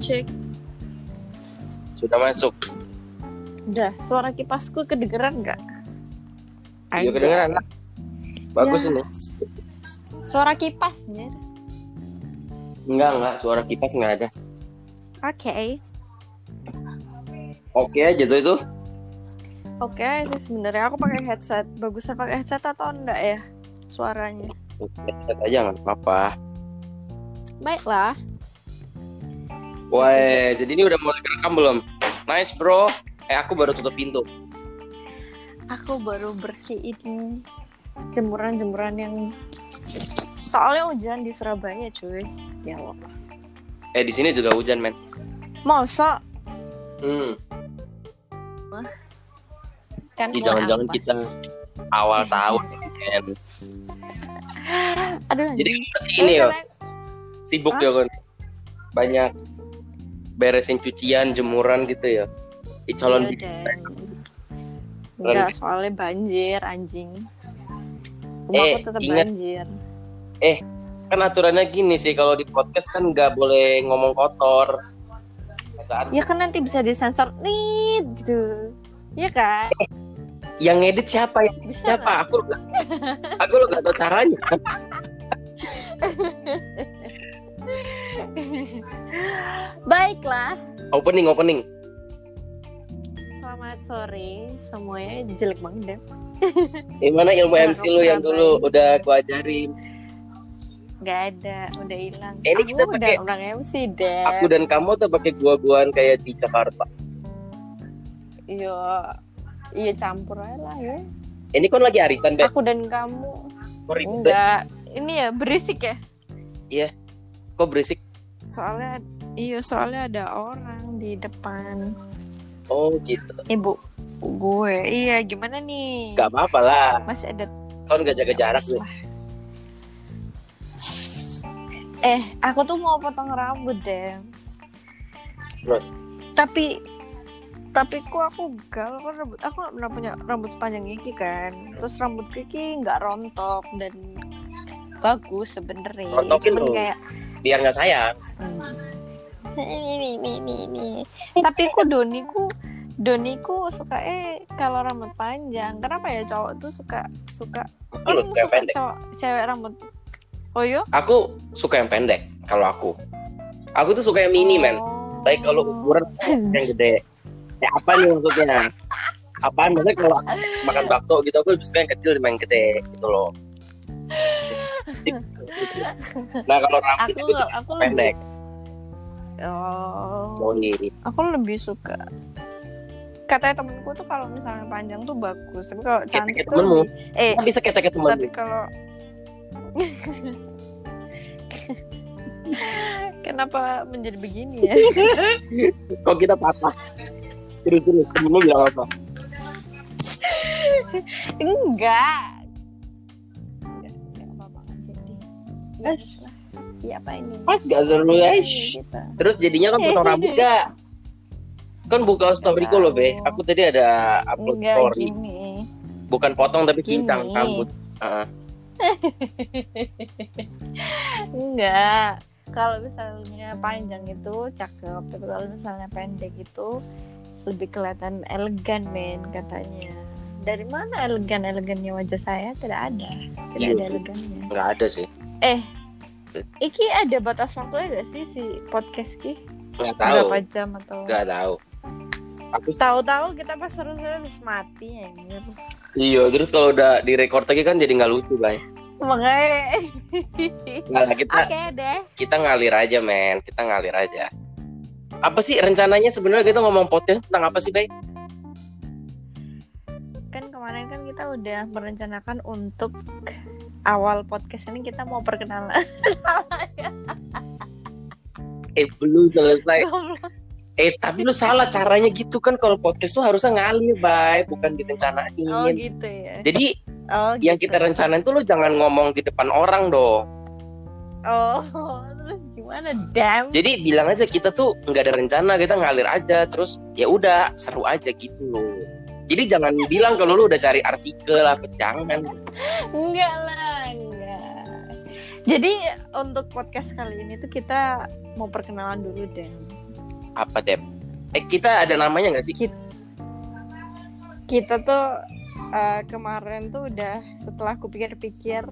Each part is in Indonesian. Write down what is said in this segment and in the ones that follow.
cek. Sudah masuk. Udah, suara kipasku kedengeran nggak? Iya kedengeran lah. Bagus Ya. ini. Suara kipasnya. Enggak, enggak. Suara kipas enggak ada. Oke. Oke aja tuh itu. Oke, ini sebenarnya aku pakai headset. Bagusnya pakai headset atau enggak ya? Suaranya. Lihat aja nggak apa-apa. Baiklah. Wah, jadi ini udah mulai rekam belum? Nice bro. Eh aku baru tutup pintu. Aku baru bersihin jemuran-jemuran yang soalnya hujan di Surabaya, cuy. Ya Allah. Eh di sini juga hujan men. Masa Hmm. kan Ih, jangan-jangan kita awal tahun men. Aduh. Jadi masih ini ya, sibuk Hah? ya kan. Banyak beresin cucian, jemuran gitu ya. Di calon Iya. Enggak, soalnya banjir anjing. Rumahku Eh, tetap ingat. banjir. kan aturannya gini sih kalau di podcast kan nggak boleh ngomong kotor. Perasaan Ya kan nanti bisa disensor nih gitu. Iya kan? yang ngedit siapa ya? Bisa Siapa? kan? Aku nggak- aku lo gak tahu caranya. Baiklah. Opening, opening. Selamat sore semuanya jelek banget deh. Gimana ilmu MC lu yang dulu udah aku ajarin? Gak ada, udah hilang. Eh, ini Aku kita udah pakai- orang MC deh. Aku dan kamu tuh pakai gua-guaan kayak di Jakarta. Iya, iya campur aja lah ya. Ini kan lagi arisan, Be. Aku dan kamu. Kok ribet, Be? Enggak, ini ya berisik ya. Kok berisik? Soalnya, iya soalnya ada orang di depan. Oh gitu. Ibu gue, iya gimana nih? Gak apa-apa lah. Masih ada Kan gak jaga jarak lah. Eh, aku tuh mau potong rambut deh. Terus. Tapi tapi kok aku galau kan rambut aku nggak pernah punya rambut panjang Kiki kan. Terus rambut Kiki nggak rontok dan bagus sebenernya. Rontokin Cuman kayak Biar nggak sayang. ini ini ini ini. Tapi ku Doniku Doniku suka eh kalau rambut panjang. Kenapa ya cowok tuh suka suka Aku kan suka pendek. cowok cewek rambut Oh yo? Aku suka yang pendek kalau aku. Aku tuh suka yang mini, men. Oh. Baik kalau ukuran yang gede. Ya apa nih maksudnya? Apaan maksudnya kalau makan bakso gitu aku lebih suka yang kecil dibanding yang gede gitu loh. Nah kalau rambut aku itu aku pendek. lebih oh iya. aku lebih suka katanya temenku tuh kalau misalnya panjang tuh bagus tapi kalau cantik tuh temenmu. eh Kan bisa ketek teman. tapi kalau kenapa menjadi begini ya Kok kita patah? Terus terus temenmu bilang apa? enggak Eh. Lah. Iya apa ini Pas gak seru guys. Kita. Terus jadinya kan potong rambut gak? Kan buka story ku loh be. Aku tadi ada upload enggak story. gini Bukan potong tapi cincang rambut. Heeh. Enggak. Kalau misalnya panjang itu cakep, tapi kalau misalnya pendek itu lebih kelihatan elegan men katanya. Dari mana elegan elegannya wajah saya? Tidak ada, tidak Iya ada elegannya. Nggak ada sih. Eh, iki ada batas waktu gak sih si podcast ki? Nggak tahu. Berapa jam atau? Nggak tahu. Aku Tahu-tahu kita pas seru-seru habis mati anjir. iya. Terus kalau udah direkord lagi kan jadi nggak lucu bay. Makanya. Nah kita Oke deh. kita ngalir aja men. Kita ngalir aja. Apa sih rencananya sebenarnya kita ngomong podcast tentang apa sih bay? kan kemarin kan kita udah merencanakan untuk awal podcast ini kita mau perkenalan Eh belum selesai. Eh tapi lu salah caranya gitu kan kalau podcast tuh harusnya ngalir bay, bukan direncanain. oh gitu ya Jadi oh yang gitu. kita rencanain tuh lu jangan ngomong di depan orang dong. oh terus gimana damn Jadi bilang aja kita tuh nggak ada rencana, kita ngalir aja terus ya udah seru aja gitu loh. Jadi jangan bilang kalau lu udah cari artikel apa jangan. enggak lah jadi untuk podcast kali ini tuh kita mau perkenalan dulu deh Apa Dem? Eh kita ada namanya nggak sih? kita tuh eh, kemarin tuh udah setelah aku pikir-pikir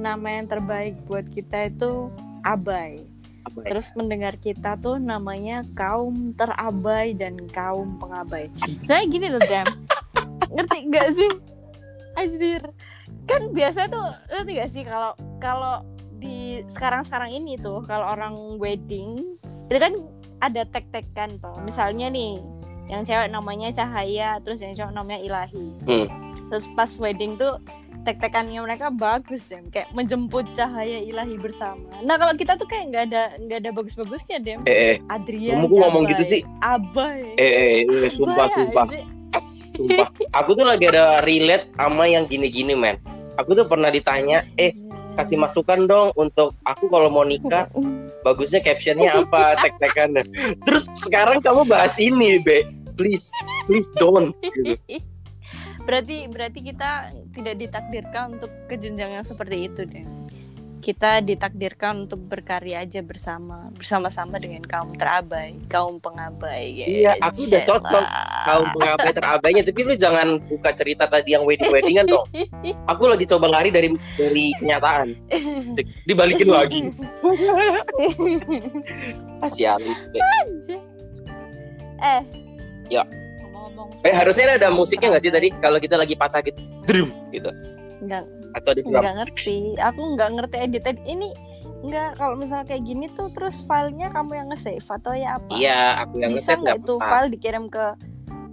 nama yang terbaik buat kita itu abai ya? terus mendengar kita tuh namanya kaum terabai dan kaum pengabai sebenarnya gini loh Jam ngerti nggak sih Anjir kan biasa tuh ngerti gak sih kalau kalau di sekarang-sekarang ini tuh kalau orang wedding itu kan ada tag-tagkan tuh misalnya nih yang cewek namanya Cahaya terus yang cowok namanya Ilahi Hmm. terus pas wedding tuh tag-tagannya mereka bagus Dem kayak menjemput cahaya ilahi bersama nah kalau kita tuh kayak nggak ada nggak ada bagus-bagusnya Dem Eh, eh, Adrian kamu ngomong gitu sih? Abai eh, eh, eh, sumpah, Abai sumpah, aja. sumpah. Aku tuh lagi ada relate sama yang gini-gini, men. Aku tuh pernah ditanya, eh, kasih masukan dong untuk aku kalau mau nikah bagusnya captionnya apa tag-tagan terus sekarang kamu bahas ini be. Please please don't gitu. berarti berarti kita tidak ditakdirkan untuk ke jenjang yang seperti itu deh kita ditakdirkan untuk berkarya aja bersama bersama-sama dengan kaum terabai kaum pengabai Iya, aku udah cocok. Kaum pengabai terabainya. Tapi lu jangan buka cerita tadi yang wedding weddingan dong. Aku lagi coba lari dari dari kenyataan. Dibalikin lagi. Kasihan. Eh. Ya. eh harusnya ada musiknya nggak sih tadi? Kalau kita lagi patah gitu. Drum gitu. Nggak atau di nggak ngerti aku nggak ngerti edit edit ini nggak kalau misalnya kayak gini tuh terus filenya kamu yang nge-save atau ya apa iya aku yang nge-save nggak itu file dikirim ke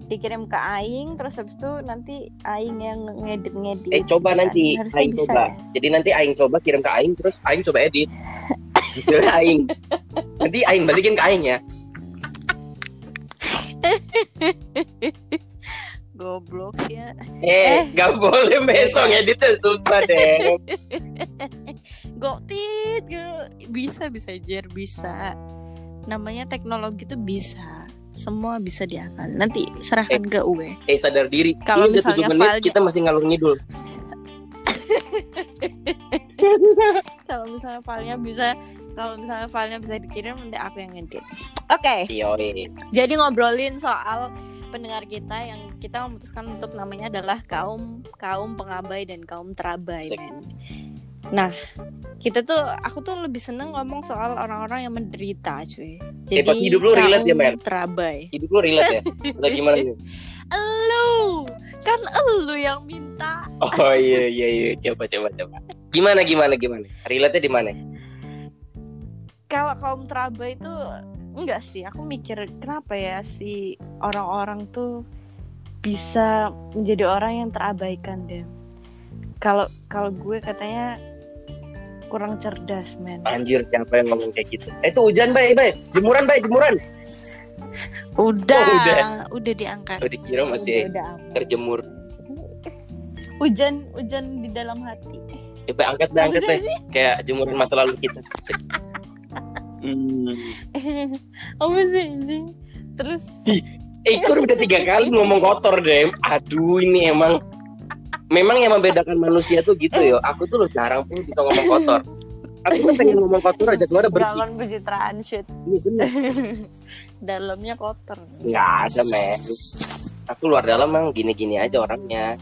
dikirim ke Aing terus habis itu nanti Aing yang ngedit ngedit Eh coba nanti Harusnya Aing coba. ya. Jadi nanti Aing coba kirim ke Aing terus Aing coba edit. Aing. Nanti Aing balikin ke Aing ya. Ya Eh, nggak boleh besok editnya susah deh. gotit bisa bisa jer bisa. Namanya teknologi tuh bisa. Semua bisa diakal. Nanti serahkan ke UE Eh sadar diri. Kalau misalnya 7 menit filenya- kita masih ngalur ngidul. kalau misalnya filenya bisa kalau misalnya filenya bisa dikirim nanti aku yang ngedit. Oke. Iya, jadi ngobrolin soal pendengar kita yang kita memutuskan untuk namanya adalah kaum kaum pengabai dan kaum terabai men. Nah, kita tuh aku tuh lebih seneng ngomong soal orang-orang yang menderita, cuy. Jadi Eh, hidup lu relate ya, men? Terabai. Hidup lu relate ya? Atau gimana nih? Elu, kan elu yang minta. Oh iya iya iya coba coba coba. Gimana gimana gimana? Relate-nya di mana? Kalau kaum terabai itu enggak sih, aku mikir kenapa ya si orang-orang tuh bisa menjadi orang yang terabaikan deh. Kalau kalau gue katanya kurang cerdas, men. Anjir siapa yang ngomong kayak gitu? Eh itu hujan bay bay. Jemuran bay jemuran. Udah, Oh, udah, udah. diangkat. Oh dikira masih Udah, udah terjemur. Hujan, hujan di dalam hati. Ya bay angkat bay angkat bay. Kayak jemuran masa lalu kita. Hmm. Apa sih anjing? Terus Eh, Ikor udah tiga kali ngomong kotor deh. Aduh ini emang memang yang membedakan manusia tuh gitu yo. Aku tuh loh jarang pun bisa ngomong kotor. Aku kan pengen ngomong kotor aja keluar bersih. Galon pencitraan shit. Ini bener. Dalamnya kotor. Nggak ada men. Aku luar dalam emang gini-gini aja orangnya.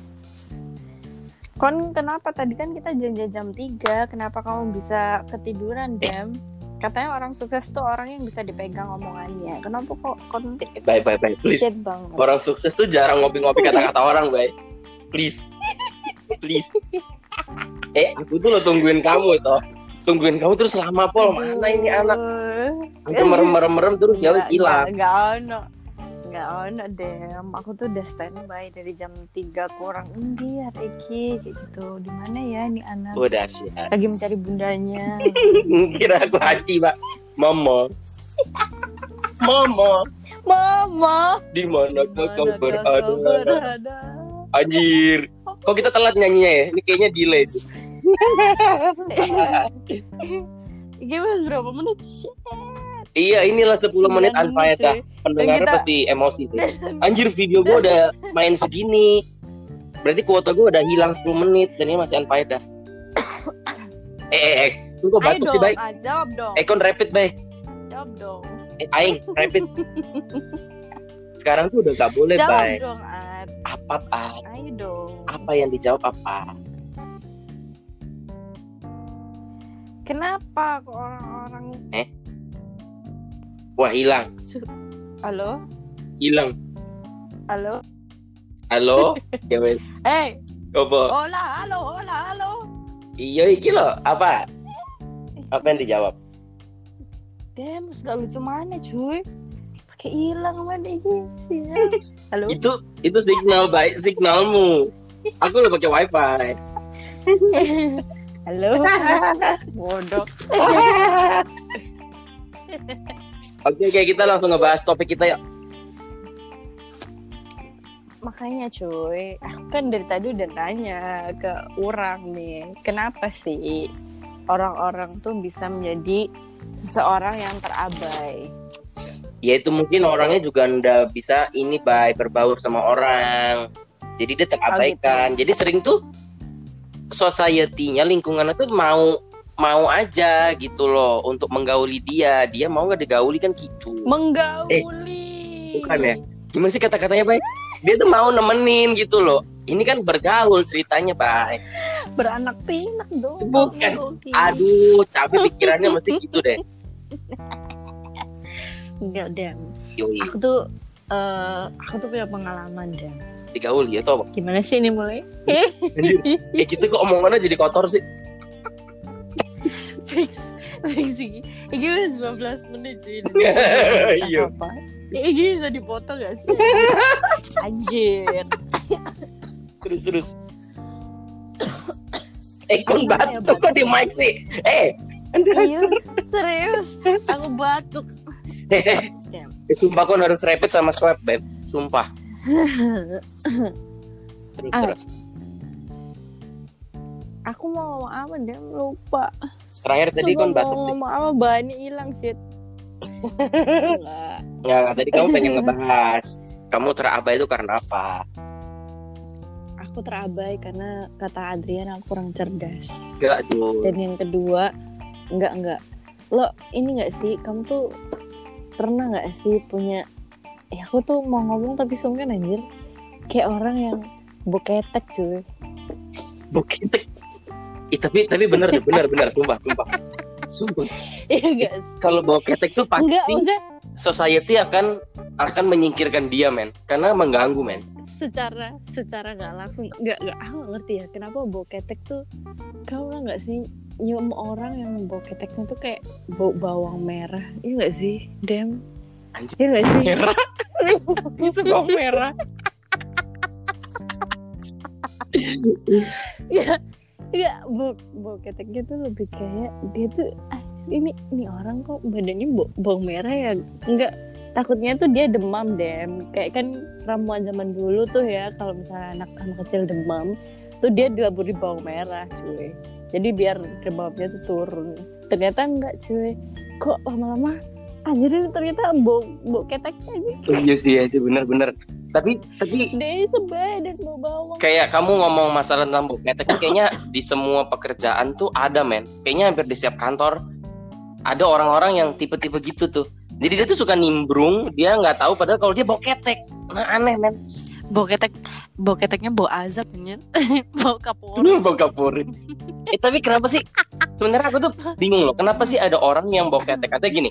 Kon kenapa tadi kan kita janji jam 3 Kenapa kamu bisa ketiduran, Dem? Katanya orang sukses tuh orang yang bisa dipegang omongannya. Kenapa kok kon Bye bye bye please. banget? Orang sukses tuh jarang ngopi-ngopi kata-kata orang, bay. Please. Please. Eh, aku tuh lo tungguin kamu itu. Tungguin kamu terus lama pol. Mana ini anak? Sampai merem-merem terus ya wis hilang. Enggak ono. Enggak ono, Dem. Aku tuh udah standby dari jam 3 kurang. Ini ya, Reki gitu. Di mana ya ini anak? Udah siap. Lagi mencari bundanya. Kira aku hati, Pak. Mama. Mama, Mama, di mana kau mana kau berada? berada? Anjir. Kok kita telat nyanyinya ya? Ini kayaknya delay sih. Gimana berapa menit sih? Iya, inilah 10 menit Sembilan unfaedah. cuy. Pendengarnya kita- pasti emosi sih. Anjir, video gue udah main segini. Berarti kuota gue udah hilang 10 menit dan ini masih unfaedah. eh, eh, eh. Lu kok Ayo batuk sih, baik? ah, jawab dong. Ekon rapid, baik. Jawab dong. Eh, aing rapid sekarang tuh udah gak boleh Jawab bay dong, Ad. apa Ayo dong. apa yang dijawab apa Kenapa kok orang-orang wah hilang Halo? hilang Halo? halo ya wes Eh, apa hola, halo, hola, halo. iya iki lo apa apa yang dijawab Dem, gak lucu mana cuy? Pakai hilang mana ini sih? Halo? itu itu signal baik signalmu aku udah pakai wifi Halo? Bodoh. Oke oke kita langsung ngebahas topik kita yuk. Makanya cuy, aku kan dari tadi udah nanya ke orang nih, kenapa sih orang-orang tuh bisa menjadi seseorang yang terabai? ya itu mungkin orangnya juga ndak bisa ini bay berbaur sama orang. Jadi dia terabaikan. Jadi sering tuh society-nya lingkungannya tuh mau mau aja gitu loh untuk menggauli dia dia mau nggak digauli kan gitu Menggauli. bukan ya gimana sih kata-katanya bay dia tuh mau nemenin gitu loh ini kan bergaul ceritanya bay Beranak pinak dong. Bukan. Aduh capek pikirannya masih gitu deh Enggak. Yoi, Aku tuh eh aku tuh punya pengalaman, Dem. digauli atau apa Gimana sih ini mulai? Eh gitu kok omongannya jadi kotor sih fix fix ini. Ini udah 19 menit sih Iya. apa ini bisa dipotong gak sih? Anjir. Terus terus. Eh kon batuk? kok di mic sih? Eh serius? serius? Aku batuk. Eh, sumpah kon harus rapid sama swab beb. Sumpah. Terus terus. Aku mau ngomong apa deh lupa terakhir tadi mau batuk sih. ngomong apa bani hilang shit. Enggak. nggak tadi kamu pengen ngebahas. Kamu terabai itu karena apa? Aku terabai karena kata Adrian aku kurang cerdas. Enggak tuh dan yang kedua enggak enggak. Lo ini enggak sih? Kamu tuh pernah nggak sih punya ya aku tuh mau ngomong tapi sungkan anjir. Kayak orang yang boketek cuy. Buketek Ih, tapi tapi bener deh bener bener. Sumpah sumpah. Sumpah. Iya kalau bawa ketek tuh pasti enggak maksudnya society akan akan menyingkirkan dia men. Karena mengganggu men. Secara secara nggak langsung. Nggak nggak. Aku nggak ngerti ya kenapa boketek tuh kamu nggak sih? Nyium orang yang boketeknya tuh kayak bau bawang merah. Iya nggak sih dem? Anjir. iya nggak sih? Merah? Itu bawang merah Iya, iya, bo boketeknya tuh lebih kayak dia tuh ah, ini ini orang kok badannya bo bawang merah ya? Enggak, takutnya tuh dia demam dem. Kayak kan ramuan zaman dulu tuh ya kalau misalnya anak anak kecil demam tuh dia dilaburi bawang merah cuy. Jadi biar demamnya tuh turun. Ternyata enggak cuy. Kok lama-lama anjir ini ternyata bau bau keteknya gitu. iya sih iya sih bener-bener tapi tapi Dia sebadan bau bawang. kayak kamu ngomong masalah tentang bau ketek kayaknya di semua pekerjaan tuh ada men. Kayaknya hampir di setiap kantor ada orang-orang yang tipe-tipe gitu tuh. Jadi dia tuh suka nimbrung dia nggak tahu padahal kalau dia bau ketek. Nah aneh men. Bau ketek bau keteknya bau azab anjir. bau kapur. bau kapuri. Eh tapi kenapa sih? Sebenarnya aku tuh bingung loh kenapa sih ada orang yang bau ketek? Katanya gini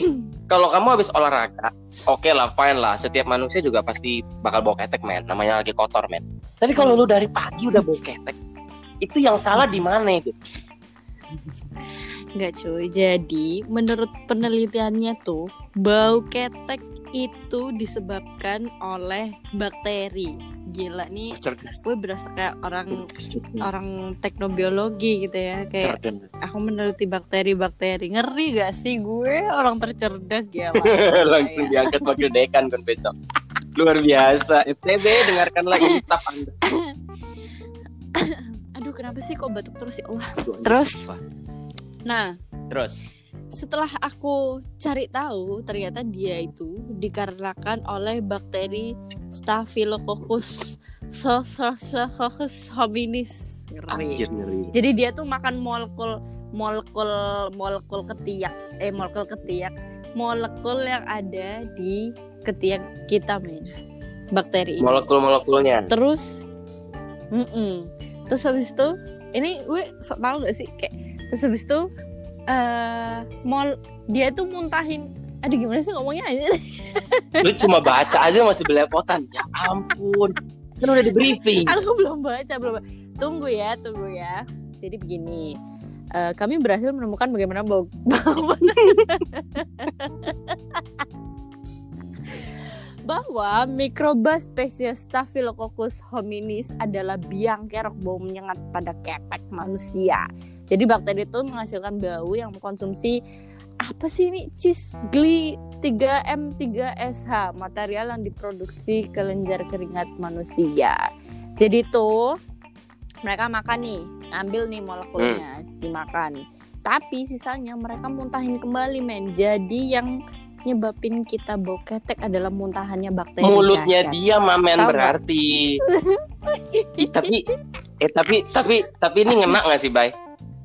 kalau kamu habis olahraga oke lah fine lah. Setiap manusia juga pasti bakal bau ketek men. Namanya lagi kotor men. Tapi kalau lu dari pagi udah bau ketek itu yang salah di mana itu? Enggak cuy, jadi menurut penelitiannya tuh bau ketek itu disebabkan oleh bakteri. Gila nih, cerdas. gue berasa kayak orang orang teknobiologi gitu ya, kayak cerdas. aku meneliti bakteri-bakteri. Ngeri gak sih gue? Orang tercerdas gila. langsung diangkat wakil dekan kan besok. Luar biasa. FTB dengarkanlah ini staff anda. Aduh, kenapa sih kok batuk terus ya Allah. Terus? Nah, terus setelah aku cari tahu ternyata dia itu dikarenakan oleh bakteri Staphylococcus Staphylococcus hominis. Ngeri. anjir ngeri. Jadi dia tuh makan molekul molekul molekul ketiak. Eh molekul ketiak. Molekul yang ada di ketiak kita men. Bakteri ini. molekul-molekulnya? Terus mm terus habis itu ini gue tau gak sih? Kayak terus habis itu eh mol dia tuh muntahin. Aduh gimana sih ngomongnya? Aja lu cuma baca aja masih belepotan. Ya ampun. Kan udah di briefing. Aku belum baca belum ba- tunggu ya tunggu ya. Jadi begini eh, kami berhasil menemukan bagaimana bau bahwa mikroba spesies Staphylococcus hominis adalah biang kerok bau menyengat pada ketek manusia. Jadi bakteri itu menghasilkan bau yang mengkonsumsi apa sih ini cisgli 3M3SH material yang diproduksi kelenjar keringat manusia. Jadi tuh mereka makan nih, ambil nih molekulnya dimakan. Tapi sisanya mereka muntahin kembali men. Jadi yang nyebabin kita bau ketek adalah muntahannya bakteri. mulutnya dia mamen Tahu berarti Ih, tapi eh tapi tapi tapi ini ngena gak sih bay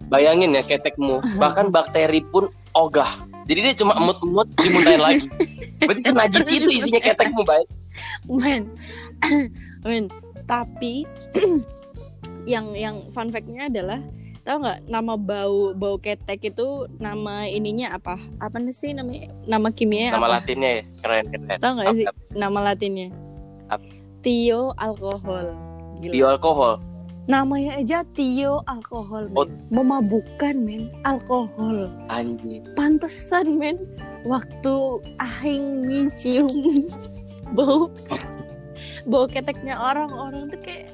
bayangin ya ketekmu. Bahkan bakteri pun ogah. Jadi dia cuma emut-emut dimuntahin lagi. Berarti senajis itu isinya ketekmu bay. Men. Men tapi yang yang fun fact-nya adalah tahu nggak nama bau bau ketek itu nama ininya apa? Apa sih namanya? Nama kimia nama apa? latinnya ya? Keren keren. Tahu nggak sih nama latinnya? Apa? tio alkohol. Gila. bio alkohol namanya aja tio alkohol men. Oh. memabukkan men. Alkohol. Anjing. Pantesan men. Waktu ahing mencium bau bau keteknya orang-orang tuh kayak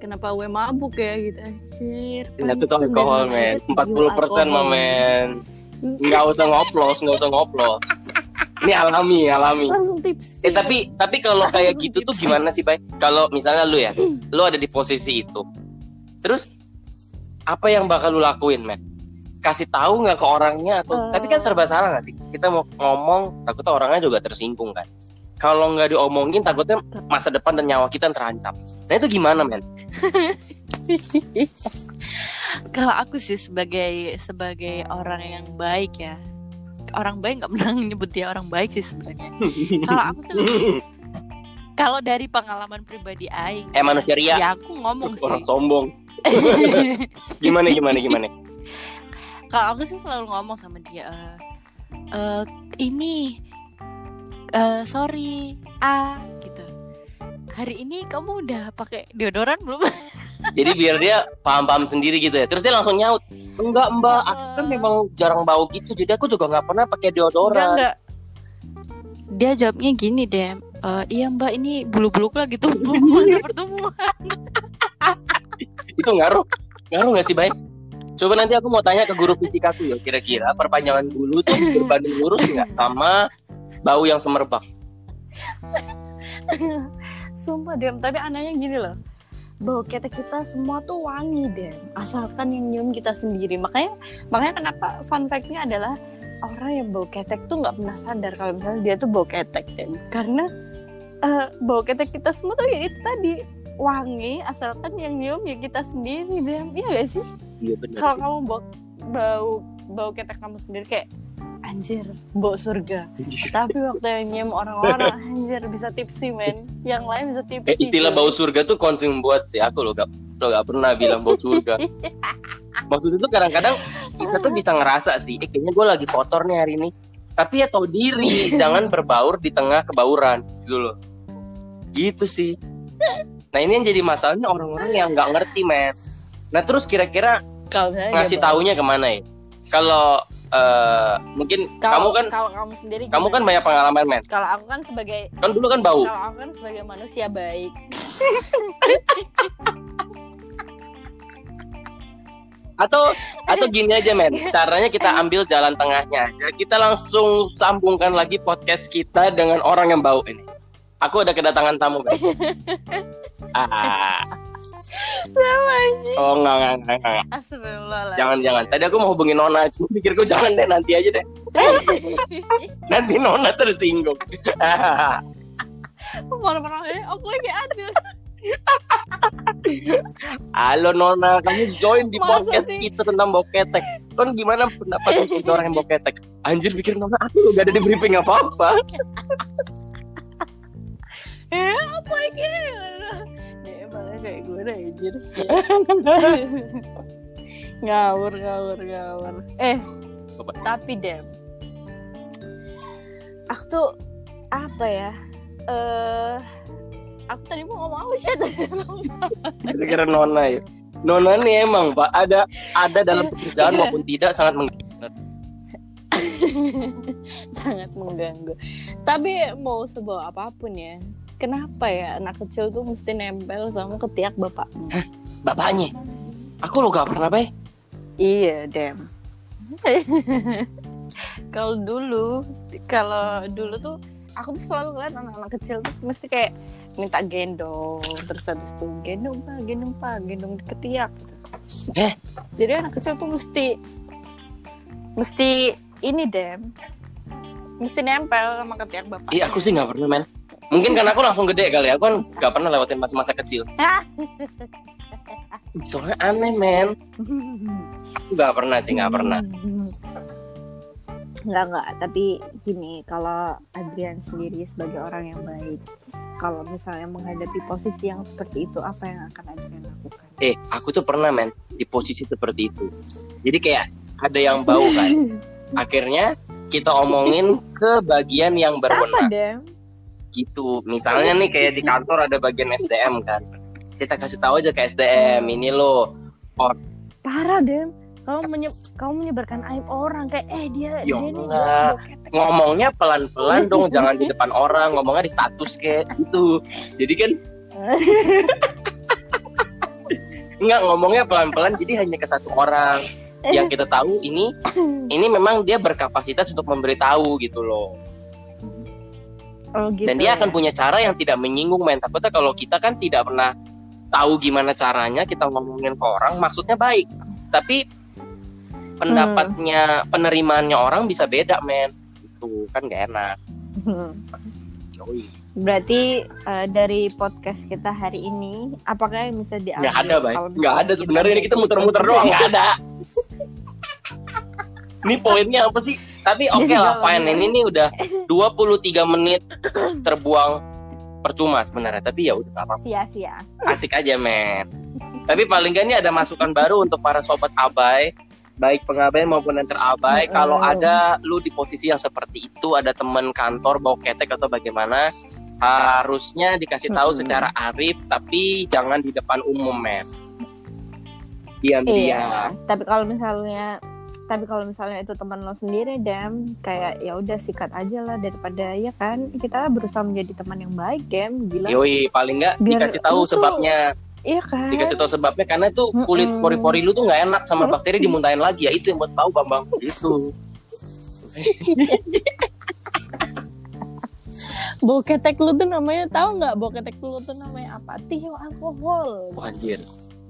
kenapa gue mabuk ya? Gitu. Anjir Ini tuh alkohol men, men ada 40% tio alkohol. mah men. Nggak usah ngoplos nggak usah ngoplos. Ini alami alami. Langsung tips Eh tapi tapi kalau kayak Langsung gitu tuh gimana sih, Bay? Kalau misalnya lu ya, lu ada di posisi itu. Terus apa yang bakal lu lakuin, men? Kasih tahu nggak ke orangnya atau Eh. tapi kan serba salah nggak sih? Kita mau ngomong takutnya orangnya juga tersinggung kan. Kalau nggak diomongin takutnya masa depan dan nyawa kita terancam. Nah itu gimana, men? kalau aku sih sebagai sebagai orang yang baik ya orang baik nggak pernah nyebut dia orang baik sih sebenarnya kalau aku sih kalau dari pengalaman pribadi Aing Eh manusia ria, ya aku ngomong sih orang sombong. Gimana gimana gimana? kalau aku sih selalu ngomong sama dia eh, ini eh sorry a gitu hari ini kamu udah pakai deodoran belum Jadi biar dia paham-paham sendiri gitu ya. Terus dia langsung nyaut, enggak mbak, aku kan memang jarang bau gitu. Jadi aku juga nggak pernah pakai enggak deodoran. enggak dia jawabnya gini deh "Eh, iya mbak ini bulu-bulu lagi tumbuh masa pertumbuhan itu ngaruh. Ngaruh nggak sih baik coba nanti aku mau tanya ke guru fisika aku ya kira-kira perpanjangan bulu tuh berbanding lurus nggak sama bau yang semerbak? Sumpah Dem, tapi anehnya gini loh. Bau ketek kita semua tuh wangi Dem. Asalkan yang nyium kita sendiri. Makanya makanya kenapa fun fact-nya adalah Orang yang bau ketek tuh nggak pernah sadar Kalau misalnya dia tuh bau ketek Dem. Karena eh, bau ketek kita semua tuh ya itu tadi Wangi asalkan yang nyium ya kita sendiri Dem Iya gak sih? iya benar Kalau kamu bau, bau, bau ketek kamu sendiri kayak Anjir, bau surga. Tapi waktu yang nyium orang-orang anjir bisa tipsi men. Yang lain bisa tipsi eh, istilah bau surga tuh konsum buat sih aku loh gak lo gak pernah bilang bau surga. Maksudnya tuh kadang-kadang kita tuh bisa ngerasa sih eh, kayaknya gue lagi kotor nih hari ini. Tapi ya tahu diri jangan berbaur di tengah kebauran gitu loh. Gitu sih nah ini yang jadi masalahnya orang-orang yang nggak ngerti men nah terus kira-kira ngasih bau. taunya ke mana ya? Kalau eh, mungkin kamu Kalau- kan kalau kamu sendiri kamu kan banyak pengalaman men. kalau aku kan sebagai Kan dulu kan bau. kalau aku kan sebagai manusia baik Atau atau gini aja men. Caranya kita ambil jalan tengahnya aja. Kita langsung sambungkan lagi podcast kita dengan orang yang bau ini. Aku ada kedatangan tamu guys. Ah. Oh enggak enggak enggak, enggak. Astagfirullah Jangan jangan. Tadi aku mau hubungin Nona. Cuma pikirku jangan deh nanti aja deh. Nanti Nona tersinggung. Marah-marah eh aku lagi ada Halo Nona, kamu join di Masa podcast sih? kita tentang bau ketek. Kan gimana pendapat sebagai orang yang bau ketek? Anjir pikir Nona aku gak ada di briefing apa-apa. eh apa ini kayak gue udah anjir ngawur ngawur ngawur eh Apa? tapi dem aku tuh apa ya eh aku tadi mau ngomong apa sih Kira-kira Nona ya. Nona nih emang Pak ada ada dalam pekerjaan maupun tidak sangat mengganggu. sangat mengganggu tapi mau sebawa apa pun ya kenapa ya anak kecil tuh mesti nempel sama ketiak bapaknya Bapaknya, aku lo gak pernah bay. Iya, Dem. kalau dulu, kalau dulu tuh aku tuh selalu ngeliat anak-anak kecil tuh mesti kayak minta gendong, terus habis itu gendong pak, gendong pak, gendong di ketiak gitu. Eh? Jadi anak kecil tuh mesti mesti ini Dem. Mesti nempel sama ketiak bapak. Iya aku sih gak pernah men. Mungkin karena aku langsung gede kali. Aku kan gak pernah lewatin masa-masa kecil. Soalnya aneh men. Aku gak pernah sih gak pernah. Enggak, enggak. Tapi gini, kalau Adrian sendiri sebagai orang yang baik, kalau misalnya menghadapi posisi yang seperti itu, apa yang akan Adrian lakukan? Eh aku tuh pernah men di posisi seperti itu. Jadi kayak ada yang bau kan. Akhirnya kita omongin ke bagian yang berwenang. Gitu. Misalnya nih kayak di kantor ada bagian SDM kan. Kita kasih tahu aja ke SDM ini loh Parah, Dem. Kamu menye kamu menyebarkan aib orang kayak eh dia Ya dia nih ngomongnya pelan-pelan dong jangan di depan orang. Ngomongnya di status kayak gitu. Jadi kan enggak ngomongnya pelan-pelan jadi hanya ke satu orang. Yang kita tahu ini ini memang dia berkapasitas untuk memberitahu gitu loh Oh, gitu. dan dia ya. akan punya cara yang tidak menyinggung men takutnya kalau kita kan tidak pernah tahu gimana caranya kita ngomongin ke orang maksudnya baik tapi pendapatnya penerimaannya orang bisa beda men itu kan gak enak Hmm. Yoi. Berarti eh, dari podcast kita hari ini, apakah yang bisa diambil? nggak ada baik nggak misalnya ada sebenarnya ini kita muter-muter doang nggak ada ini poinnya apa sih tapi oke Jadi lah fine ini nih udah 23 menit terbuang percuma sebenarnya tapi ya udah apa-apa sia-sia. asik aja men tapi paling nggak ini ada masukan baru untuk para sobat abai baik pengabai maupun yang terabai Mm-mm. kalau ada lu di posisi yang seperti itu ada teman kantor bawa ketek atau bagaimana harusnya dikasih tahu Mm-mm. secara arif tapi jangan di depan umum men diam Iya. Tapi kalau misalnya tapi kalau misalnya itu teman lo sendiri dem kayak ya udah sikat aja lah daripada ya kan kita berusaha menjadi teman yang baik dem gila. Yoi paling nggak dikasih tahu tuh- sebabnya. Iya kan? Dikasih tahu sebabnya karena itu kulit pori-pori lu tuh nggak enak sama bakteri dimuntahin lagi. Ya itu yang buat tahu bambang. Itu bau ketek lu tuh namanya tahu nggak bau ketek lu tuh namanya apa? Tio alkohol. Wah, anjir.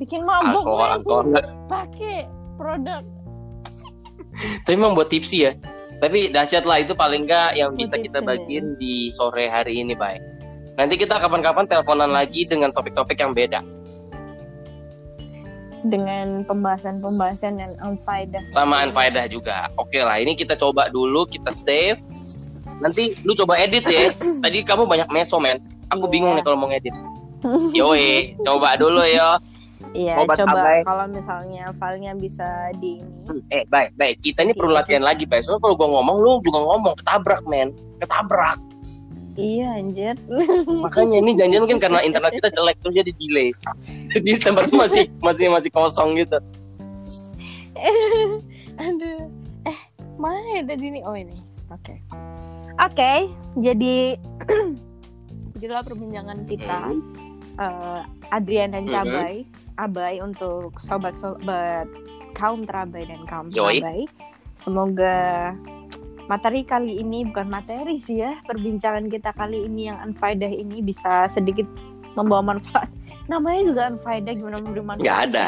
Bikin mabuk alkohol alkohol pakai produk tapi memang buat tipsy ya. Tapi dahsyat lah itu paling nggak yang bisa kita bagiin di sore hari ini baik nanti kita kapan-kapan teleponan lagi dengan topik-topik yang beda. Dengan pembahasan-pembahasan yang unfaedah. Sama Anfaedah juga. Oke lah ini kita coba dulu kita save. Nanti lu coba edit ya. Tadi kamu banyak meso men. Aku Iya. bingung nih kalau mau ngedit. Yoi coba dulu ya Iya, Sobat coba Abai. kalau misalnya filenya bisa di ini. Hmm, eh baik baik kita ini perlu Iya. latihan lagi baik soalnya kalau gua ngomong lu juga ngomong ketabrak men ketabrak Iya, anjir. makanya ini janjian mungkin karena internet kita jelek terus jadi delay jadi tempat itu masih masih masih kosong gitu Aduh. Eh, mana ya tadi nih? Oh, ini. Oke. Oke, jadi begitulah perbincangan kita. Eh, Adrian dan Mhm. Cabai, Abai untuk sobat-sobat kaum terabai dan kaum Yoi. terabai. Semoga materi kali ini bukan materi sih ya, perbincangan kita kali ini yang unfaedah ini bisa sedikit membawa manfaat. Namanya juga unfaedah gimana memberi manfaat? nggak ada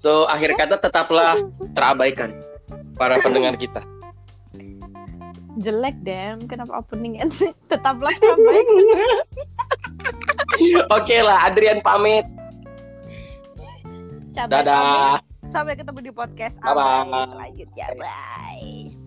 so akhir kata tetaplah terabaikan para pendengar kita jelek dem kenapa opening tetaplah terbaik Oke lah, Adrian pamit. Cabai Dadah. Sampai ketemu di podcast Bye-bye. Amai selanjutnya. Bye.